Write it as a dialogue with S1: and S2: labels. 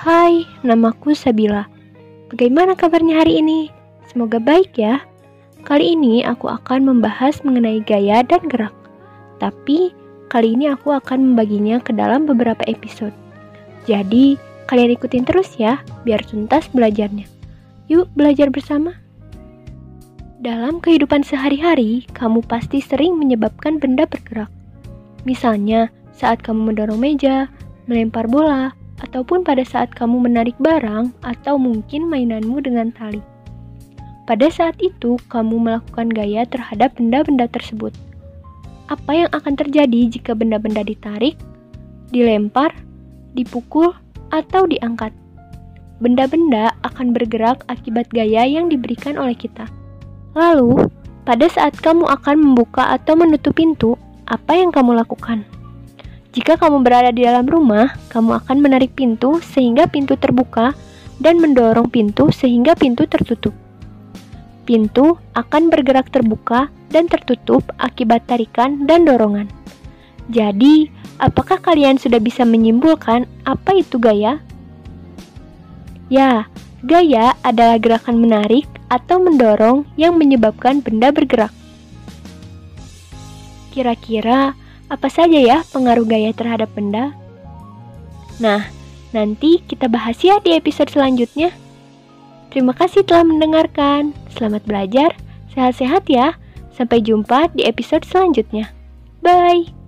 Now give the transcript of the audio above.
S1: Hai, namaku Sabila. Bagaimana kabarnya hari ini? Semoga baik ya. Kali ini aku akan membahas mengenai gaya dan gerak. Tapi kali ini aku akan membaginya ke dalam beberapa episode. Jadi, kalian ikutin terus ya, biar tuntas belajarnya. Yuk belajar bersama. Dalam kehidupan sehari-hari, kamu pasti sering menyebabkan benda bergerak. Misalnya, saat kamu mendorong meja, melempar bola, ataupun pada saat kamu menarik barang atau mungkin mainanmu dengan tali. Pada saat itu, kamu melakukan gaya terhadap benda-benda tersebut. Apa yang akan terjadi jika benda-benda ditarik, dilempar, dipukul, atau diangkat? Benda-benda akan bergerak akibat gaya yang diberikan oleh kita. Lalu, pada saat kamu akan membuka atau menutup pintu, apa yang kamu lakukan? Jika kamu berada di dalam rumah, kamu akan menarik pintu sehingga pintu terbuka dan mendorong pintu sehingga pintu tertutup. Pintu akan bergerak terbuka dan tertutup akibat tarikan dan dorongan. Jadi, apakah kalian sudah bisa menyimpulkan apa itu gaya? Ya, gaya adalah gerakan menarik atau mendorong yang menyebabkan benda bergerak. Kira-kira apa saja ya pengaruh gaya terhadap benda? Nah, nanti kita bahas ya di episode selanjutnya. Terima kasih telah mendengarkan. Selamat belajar, sehat-sehat ya. Sampai jumpa di episode selanjutnya. Bye.